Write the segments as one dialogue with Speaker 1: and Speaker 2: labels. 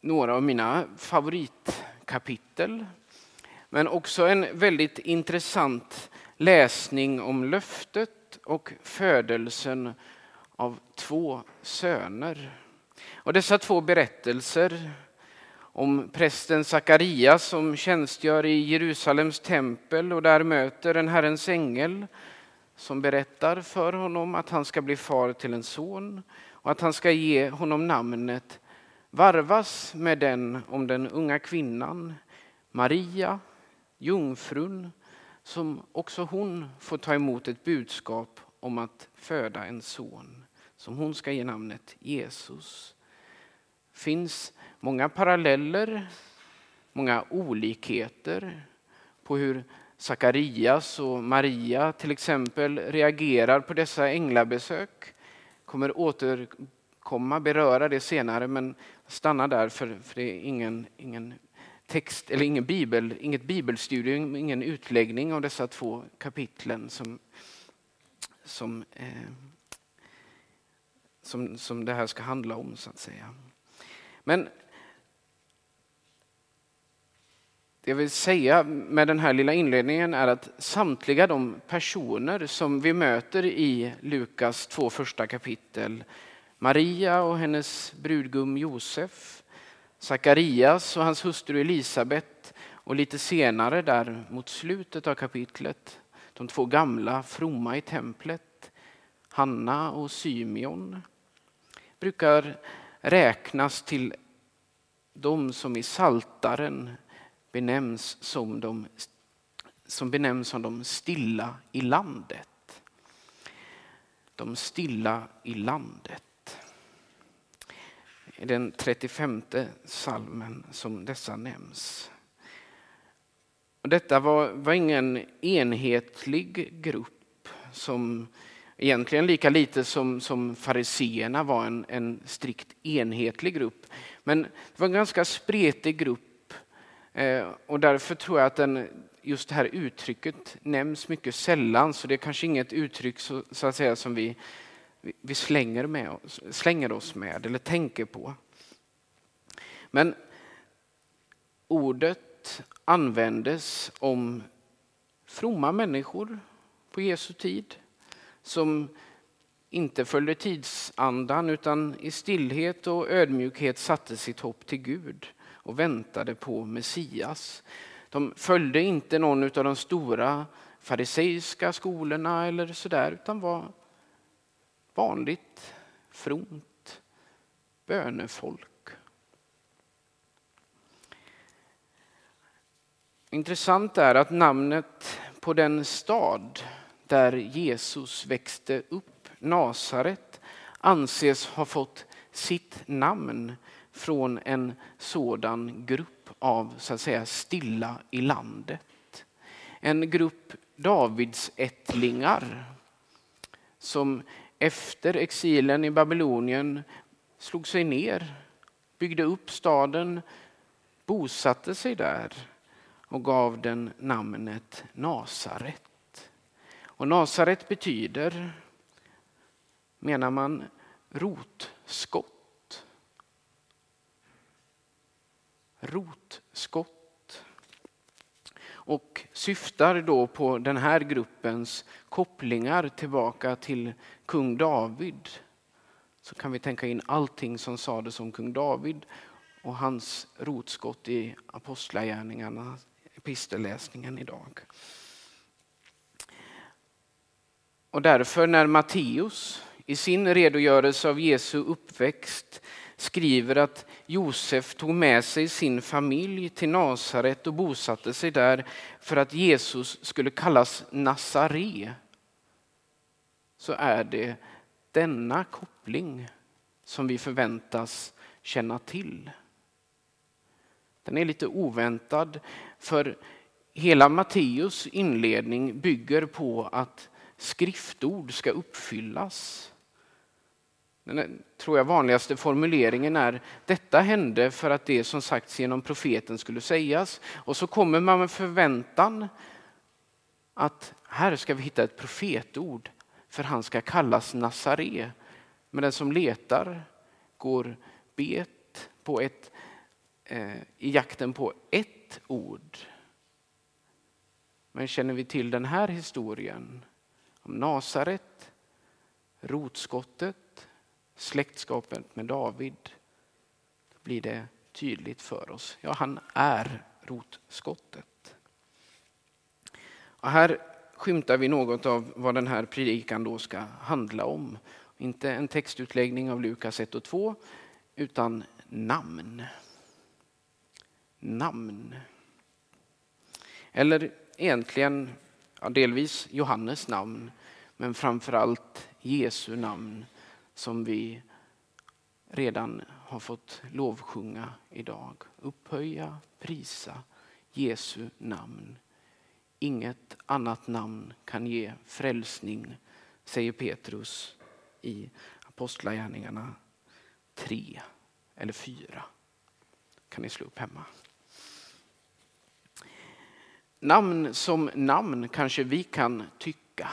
Speaker 1: några av mina favoritkapitel. Men också en väldigt intressant läsning om löftet och födelsen av två söner. Och dessa två berättelser om prästen Sakarias som tjänstgör i Jerusalems tempel och där möter en Herrens ängel som berättar för honom att han ska bli far till en son och att han ska ge honom namnet varvas med den om den unga kvinnan Maria, jungfrun, som också hon får ta emot ett budskap om att föda en son som hon ska ge namnet Jesus. finns många paralleller, många olikheter på hur Sakarias och Maria till exempel reagerar på dessa änglabesök. Kommer återkomma, beröra det senare, men stanna där för, för det är ingen, ingen text eller ingen bibel, inget bibelstudium, ingen utläggning av dessa två kapitlen som, som, eh, som, som det här ska handla om så att säga. Men det jag vill säga med den här lilla inledningen är att samtliga de personer som vi möter i Lukas två första kapitel, Maria och hennes brudgum Josef, Sakarias och hans hustru Elisabet och lite senare där mot slutet av kapitlet, de två gamla fromma i templet, Hanna och Symeon, brukar räknas till de som i Saltaren benämns som de, som benämns som de stilla i landet. De stilla i landet. I den 35 salmen som dessa nämns. Och detta var, var ingen enhetlig grupp som egentligen lika lite som, som fariseerna var en, en strikt enhetlig grupp. Men det var en ganska spretig grupp Eh, och därför tror jag att den, just det här uttrycket nämns mycket sällan, så det är kanske inget uttryck så, så att säga som vi, vi slänger, med oss, slänger oss med eller tänker på. Men ordet användes om fromma människor på Jesu tid som inte följde tidsandan utan i stillhet och ödmjukhet satte sitt hopp till Gud och väntade på Messias. De följde inte någon av de stora fariseiska skolorna eller sådär utan var vanligt, fromt bönefolk. Intressant är att namnet på den stad där Jesus växte upp, Nasaret, anses ha fått sitt namn från en sådan grupp av så att säga stilla i landet. En grupp Davidsättlingar som efter exilen i Babylonien slog sig ner, byggde upp staden, bosatte sig där och gav den namnet Nasaret. Och Nasaret betyder, menar man, rotskott. rotskott. Och syftar då på den här gruppens kopplingar tillbaka till kung David. Så kan vi tänka in allting som sades om kung David och hans rotskott i apostlagärningarna, epistelläsningen idag. Och därför när Matteus i sin redogörelse av Jesu uppväxt skriver att Josef tog med sig sin familj till Nasaret och bosatte sig där för att Jesus skulle kallas Nazare. Så är det denna koppling som vi förväntas känna till. Den är lite oväntad för hela Matteus inledning bygger på att skriftord ska uppfyllas. Den tror jag vanligaste formuleringen är detta hände för att det som sagts genom profeten skulle sägas. Och så kommer man med förväntan att här ska vi hitta ett profetord för han ska kallas Nazaré. Men den som letar går bet på ett, eh, i jakten på ett ord. Men känner vi till den här historien om Nasaret, rotskottet, släktskapet med David, blir det tydligt för oss. Ja, han är rotskottet. Och här skymtar vi något av vad den här predikan då ska handla om. Inte en textutläggning av Lukas 1 och 2, utan namn. Namn. Eller egentligen ja, delvis Johannes namn, men framförallt Jesu namn som vi redan har fått lovsjunga idag. Upphöja, prisa Jesu namn. Inget annat namn kan ge frälsning, säger Petrus i Apostlagärningarna 3 eller 4. kan ni slå upp hemma. Namn som namn kanske vi kan tycka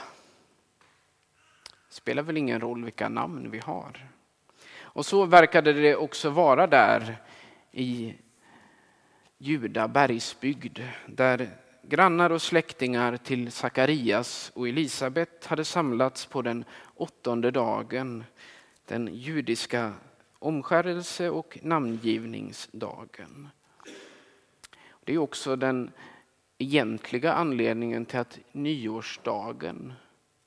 Speaker 1: spelar väl ingen roll vilka namn vi har. Och så verkade det också vara där i Juda bergsbygd där grannar och släktingar till Sakarias och Elisabet hade samlats på den åttonde dagen, den judiska omskärelse och namngivningsdagen. Det är också den egentliga anledningen till att nyårsdagen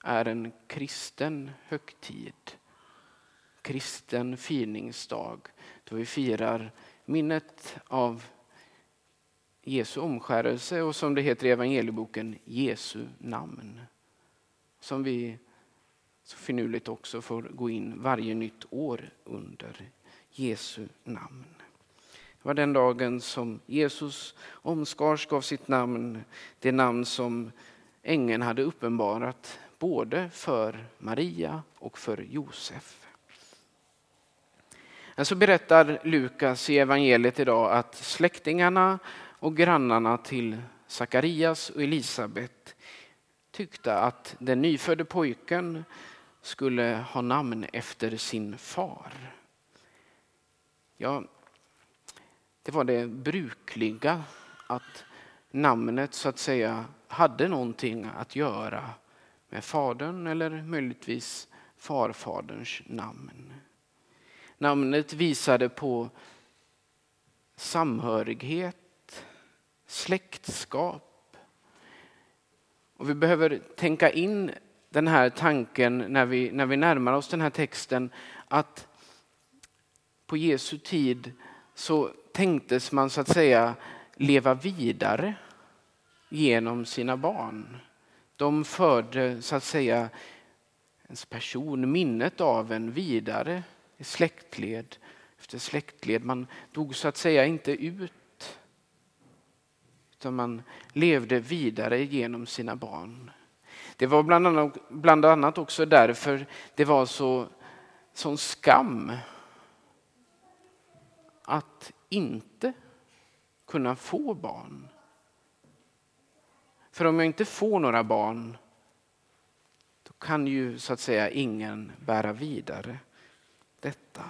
Speaker 1: är en kristen högtid. Kristen firningsdag då vi firar minnet av Jesu omskärelse och som det heter i evangelieboken Jesu namn. Som vi så finurligt också får gå in varje nytt år under Jesu namn. Det var den dagen som Jesus omskars gav sitt namn, det namn som ängeln hade uppenbarat både för Maria och för Josef. Men Så berättar Lukas i evangeliet idag att släktingarna och grannarna till Sakarias och Elisabet tyckte att den nyfödde pojken skulle ha namn efter sin far. Ja, det var det brukliga att namnet så att säga hade någonting att göra med fadern eller möjligtvis farfaderns namn. Namnet visade på samhörighet, släktskap. Och vi behöver tänka in den här tanken när vi, när vi närmar oss den här texten att på Jesu tid så tänktes man så att säga leva vidare genom sina barn. De förde så att säga ens person, minnet av en vidare i släktled efter släktled. Man dog så att säga inte ut utan man levde vidare genom sina barn. Det var bland annat, bland annat också därför det var så sån skam att inte kunna få barn. För om jag inte får några barn då kan ju så att säga ingen bära vidare detta.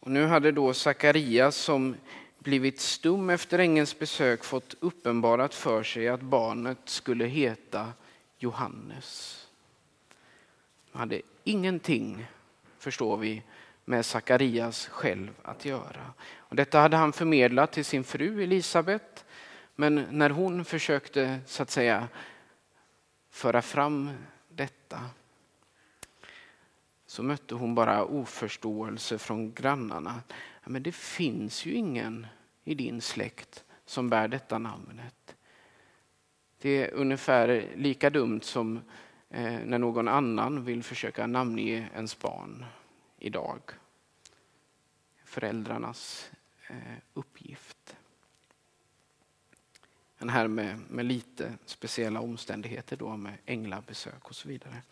Speaker 1: Och nu hade då Sakarias som blivit stum efter ängelns besök fått uppenbarat för sig att barnet skulle heta Johannes. Han hade ingenting, förstår vi, med Sakarias själv att göra. Och detta hade han förmedlat till sin fru Elisabet. Men när hon försökte så att säga föra fram detta så mötte hon bara oförståelse från grannarna. Men det finns ju ingen i din släkt som bär detta namnet. Det är ungefär lika dumt som eh, när någon annan vill försöka namnge ens barn idag. Föräldrarnas Eh, uppgift. Den här med, med lite speciella omständigheter då med änglabesök och så vidare.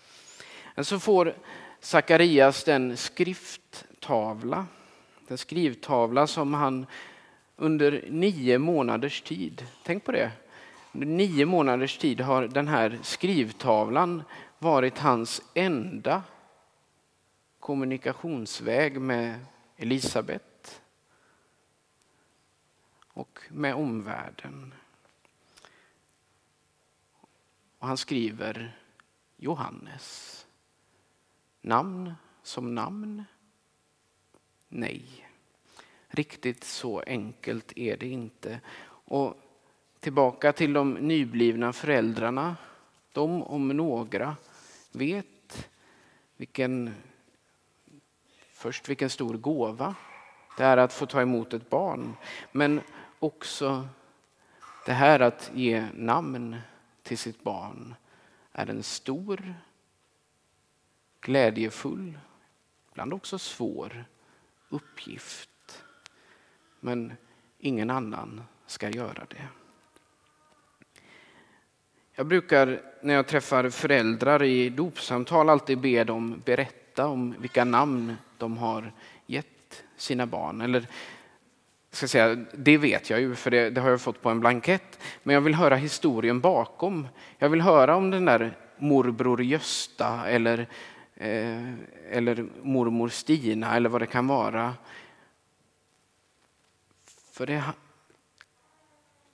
Speaker 1: Men så får Sakarias den skrifttavla, den skrivtavla som han under nio månaders tid, tänk på det, under nio månaders tid har den här skrivtavlan varit hans enda kommunikationsväg med Elisabet och med omvärlden. Och han skriver Johannes. Namn som namn? Nej, riktigt så enkelt är det inte. Och tillbaka till de nyblivna föräldrarna. De om några vet vilken, först vilken stor gåva det är att få ta emot ett barn. Men också det här att ge namn till sitt barn är en stor, glädjefull, ibland också svår uppgift. Men ingen annan ska göra det. Jag brukar när jag träffar föräldrar i dopsamtal alltid be dem berätta om vilka namn de har gett sina barn. Eller ska säga, det vet jag ju för det, det, har jag fått på en blankett. Men jag vill höra historien bakom. Jag vill höra om den där morbror Gösta eller, eh, eller mormor Stina eller vad det kan vara. För det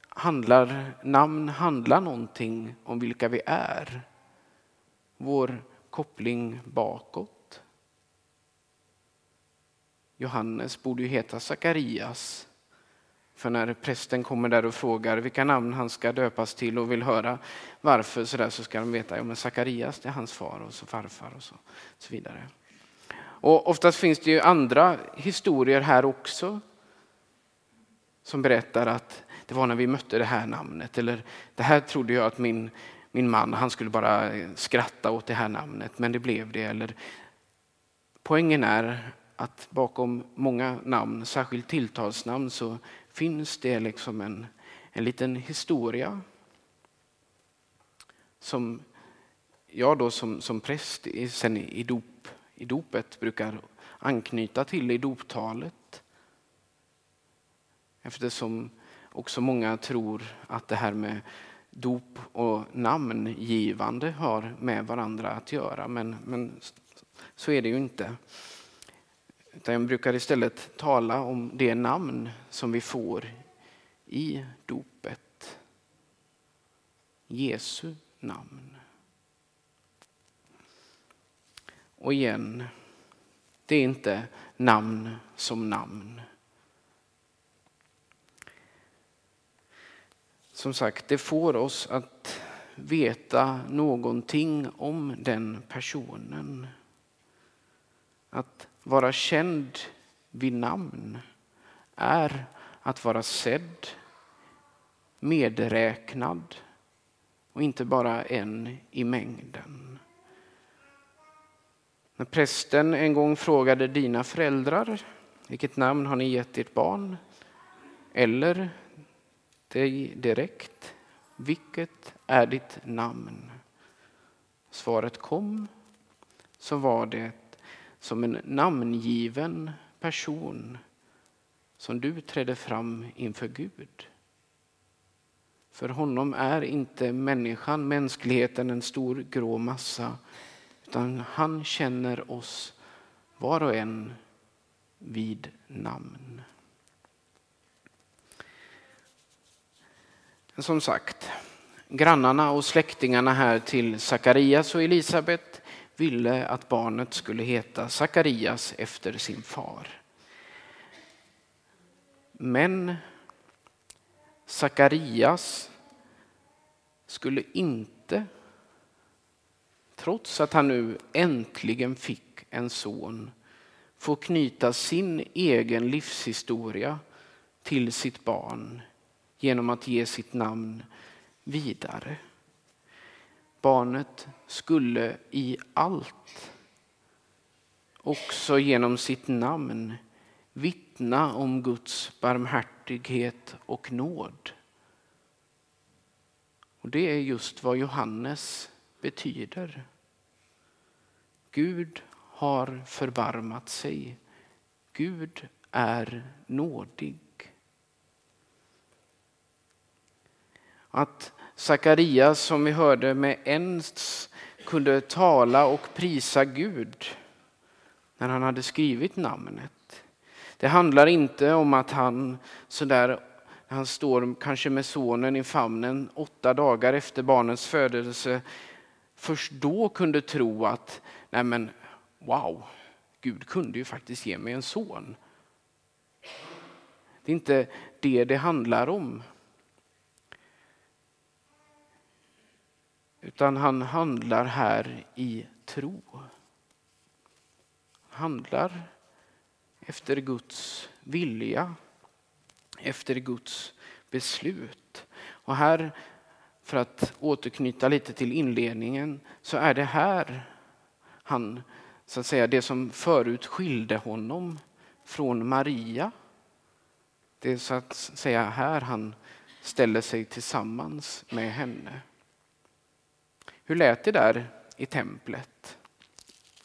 Speaker 1: handlar, namn handlar någonting om vilka vi är. Vår koppling bakåt. Johannes borde ju heta Sakarias. För när prästen kommer där och frågar vilka namn han ska döpas till och vill höra varför så, där, så ska de veta att ja, Sakarias det är hans far och så farfar och så, så vidare. Och oftast finns det ju andra historier här också som berättar att det var när vi mötte det här namnet. Eller det här trodde jag att min, min man, han skulle bara skratta åt det här namnet, men det blev det. Eller, poängen är att bakom många namn, särskilt tilltalsnamn, så finns det liksom en, en liten historia som jag då som, som präst sen i, dop, i dopet brukar anknyta till i doptalet. Eftersom också många tror att det här med dop och namngivande har med varandra att göra. Men, men så är det ju inte. Utan jag brukar istället tala om det namn som vi får i dopet. Jesu namn. Och igen, det är inte namn som namn. Som sagt, det får oss att veta någonting om den personen. Att vara känd vid namn är att vara sedd, medräknad och inte bara en i mängden. När prästen en gång frågade dina föräldrar vilket namn har ni gett ert barn? Eller dig direkt, vilket är ditt namn? Svaret kom, så var det som en namngiven person som du trädde fram inför Gud. För honom är inte människan, mänskligheten, en stor grå massa utan han känner oss var och en vid namn. Som sagt, grannarna och släktingarna här till Sakarias och Elisabet ville att barnet skulle heta Sakarias efter sin far. Men Sakarias skulle inte, trots att han nu äntligen fick en son, få knyta sin egen livshistoria till sitt barn genom att ge sitt namn vidare. Barnet skulle i allt, också genom sitt namn, vittna om Guds barmhärtighet och nåd. Och det är just vad Johannes betyder. Gud har förbarmat sig. Gud är nådig. Att Sakarias som vi hörde med ens kunde tala och prisa Gud när han hade skrivit namnet. Det handlar inte om att han sådär, han står kanske med sonen i famnen åtta dagar efter barnets födelse, först då kunde tro att, nej men wow, Gud kunde ju faktiskt ge mig en son. Det är inte det det handlar om. Utan han handlar här i tro. Handlar efter Guds vilja, efter Guds beslut. Och här, för att återknyta lite till inledningen, så är det här han, så att säga, det som förut skilde honom från Maria. Det är så att säga här han ställer sig tillsammans med henne. Hur lät det där i templet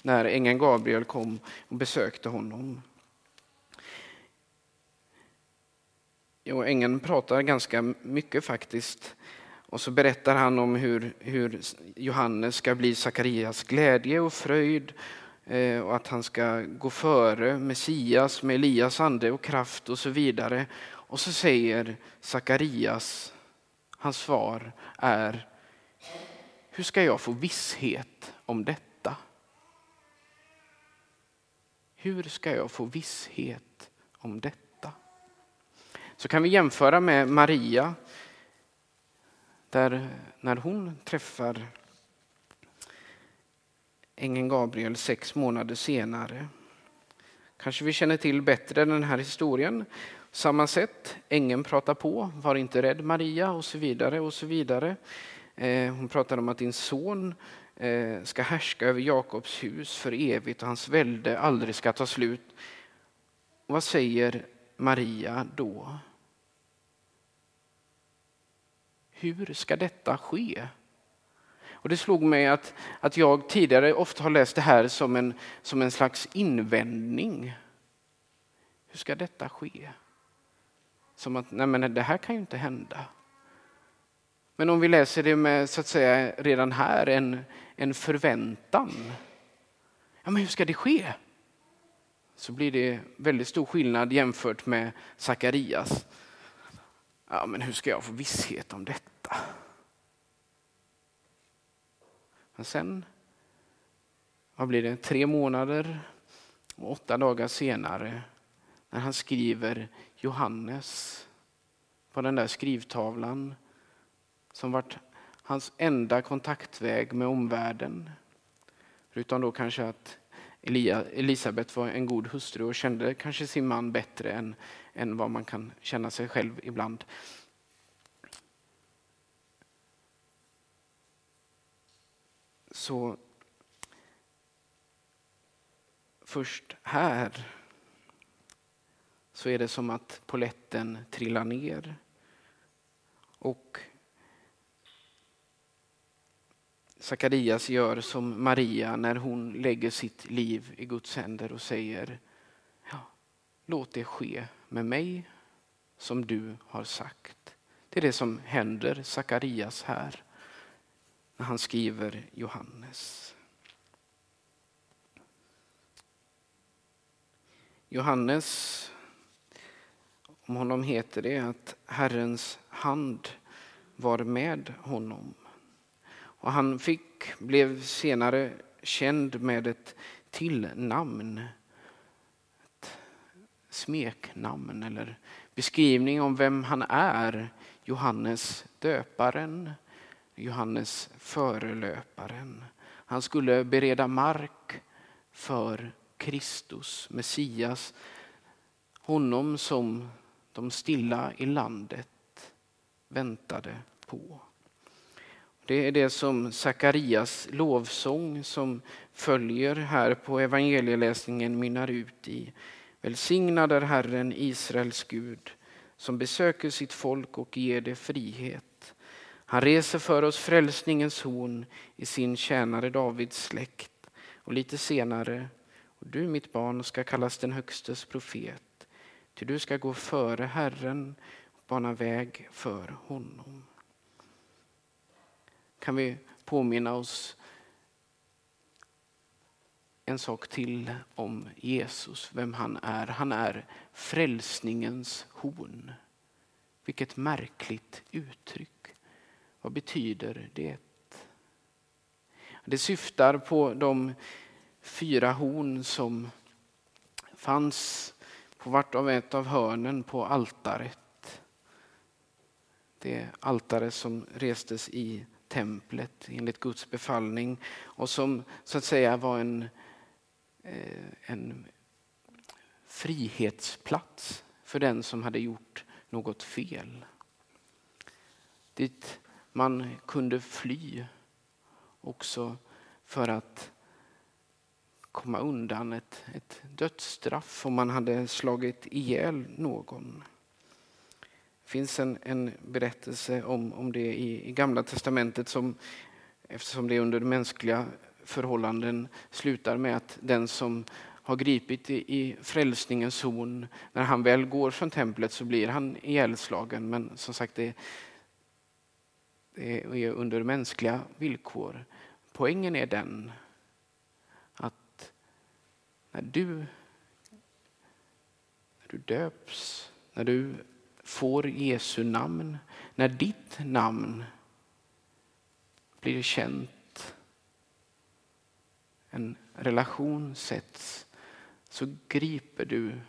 Speaker 1: när ängeln Gabriel kom och besökte honom? Jo, ängeln pratar ganska mycket faktiskt. Och så berättar han om hur, hur Johannes ska bli Sakarias glädje och fröjd eh, och att han ska gå före Messias med Elias ande och kraft och så vidare. Och så säger Sakarias, hans svar är hur ska jag få visshet om detta? Hur ska jag få visshet om detta? Så kan vi jämföra med Maria, där när hon träffar ängeln Gabriel sex månader senare. Kanske vi känner till bättre den här historien. Samma sätt, ängeln pratar på, var inte rädd Maria och så vidare och så vidare. Eh, hon pratar om att din son eh, ska härska över Jakobs hus för evigt och hans välde aldrig ska ta slut. Vad säger Maria då? Hur ska detta ske? Och det slog mig att, att jag tidigare ofta har läst det här som en, som en slags invändning. Hur ska detta ske? Som att nej men det här kan ju inte hända. Men om vi läser det med, så att säga, redan här en, en förväntan. Ja, men hur ska det ske? Så blir det väldigt stor skillnad jämfört med Sakarias. Ja, men hur ska jag få visshet om detta? Men sen, vad blir det, tre månader och åtta dagar senare när han skriver Johannes på den där skrivtavlan som varit hans enda kontaktväg med omvärlden. Förutom då kanske att Elia, Elisabet var en god hustru och kände kanske sin man bättre än, än vad man kan känna sig själv ibland. Så först här så är det som att poletten trillar ner och Sakarias gör som Maria när hon lägger sitt liv i Guds händer och säger ja, låt det ske med mig som du har sagt. Det är det som händer Sakarias här när han skriver Johannes. Johannes, om honom heter det att Herrens hand var med honom. Och han fick, blev senare känd med ett tillnamn. Ett smeknamn eller beskrivning om vem han är. Johannes döparen, Johannes förelöparen. Han skulle bereda mark för Kristus, Messias, honom som de stilla i landet väntade på. Det är det som Sakarias lovsång som följer här på evangelieläsningen mynnar ut i. Välsignad är Herren, Israels Gud, som besöker sitt folk och ger det frihet. Han reser för oss frälsningens horn i sin tjänare Davids släkt. Och lite senare, och du mitt barn ska kallas den högstes profet, ty du ska gå före Herren och bana väg för honom kan vi påminna oss en sak till om Jesus, vem han är. Han är frälsningens horn. Vilket märkligt uttryck. Vad betyder det? Det syftar på de fyra horn som fanns på vart och ett av hörnen på altaret. Det altare som restes i templet enligt Guds befallning och som så att säga var en, eh, en frihetsplats för den som hade gjort något fel. Dit man kunde fly också för att komma undan ett, ett dödsstraff om man hade slagit ihjäl någon. Det finns en, en berättelse om, om det i, i Gamla testamentet som eftersom det är under mänskliga förhållanden slutar med att den som har gripit i, i frälsningens zon, när han väl går från templet så blir han ihjälslagen. Men som sagt, det, det är under mänskliga villkor. Poängen är den att när du, när du döps, när du får Jesu namn, när ditt namn blir känt, en relation sätts, så griper du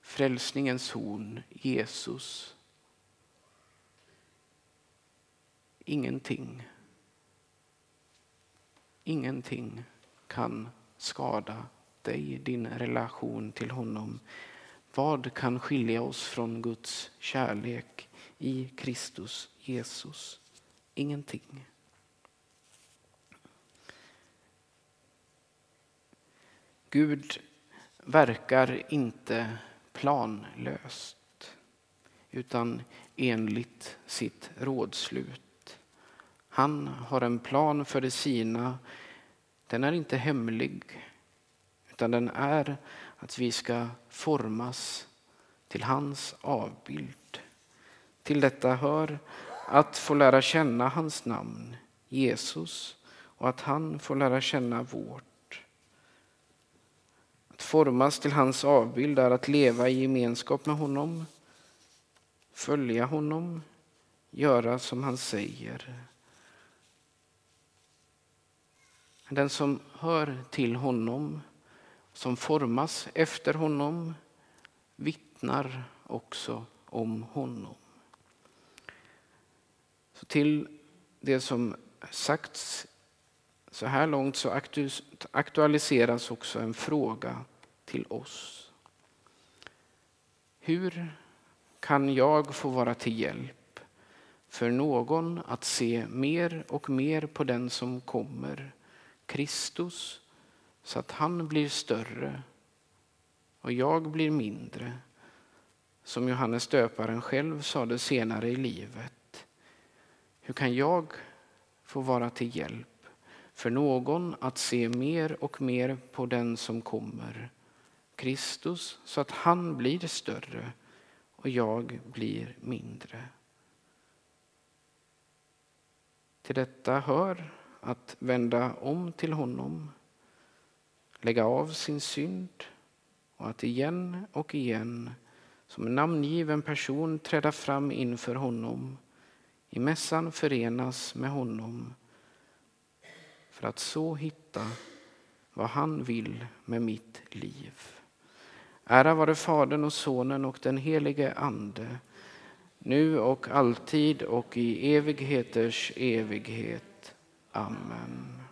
Speaker 1: frälsningens horn, Jesus. Ingenting Ingenting kan skada dig, din relation till honom. Vad kan skilja oss från Guds kärlek i Kristus Jesus? Ingenting. Gud verkar inte planlöst utan enligt sitt rådslut. Han har en plan för det sina. Den är inte hemlig, utan den är att vi ska formas till hans avbild. Till detta hör att få lära känna hans namn, Jesus, och att han får lära känna vårt. Att formas till hans avbild är att leva i gemenskap med honom, följa honom, göra som han säger. Den som hör till honom, som formas efter honom, vittnar också om honom. Så till det som sagts så här långt så aktualiseras också en fråga till oss. Hur kan jag få vara till hjälp för någon att se mer och mer på den som kommer Kristus så att han blir större och jag blir mindre. Som Johannes döparen själv sade senare i livet. Hur kan jag få vara till hjälp för någon att se mer och mer på den som kommer, Kristus, så att han blir större och jag blir mindre. Till detta hör att vända om till honom, lägga av sin synd och att igen och igen som en namngiven person träda fram inför honom, i mässan förenas med honom för att så hitta vad han vill med mitt liv. Ära vare Fadern och Sonen och den helige Ande, nu och alltid och i evigheters evighet. Amen.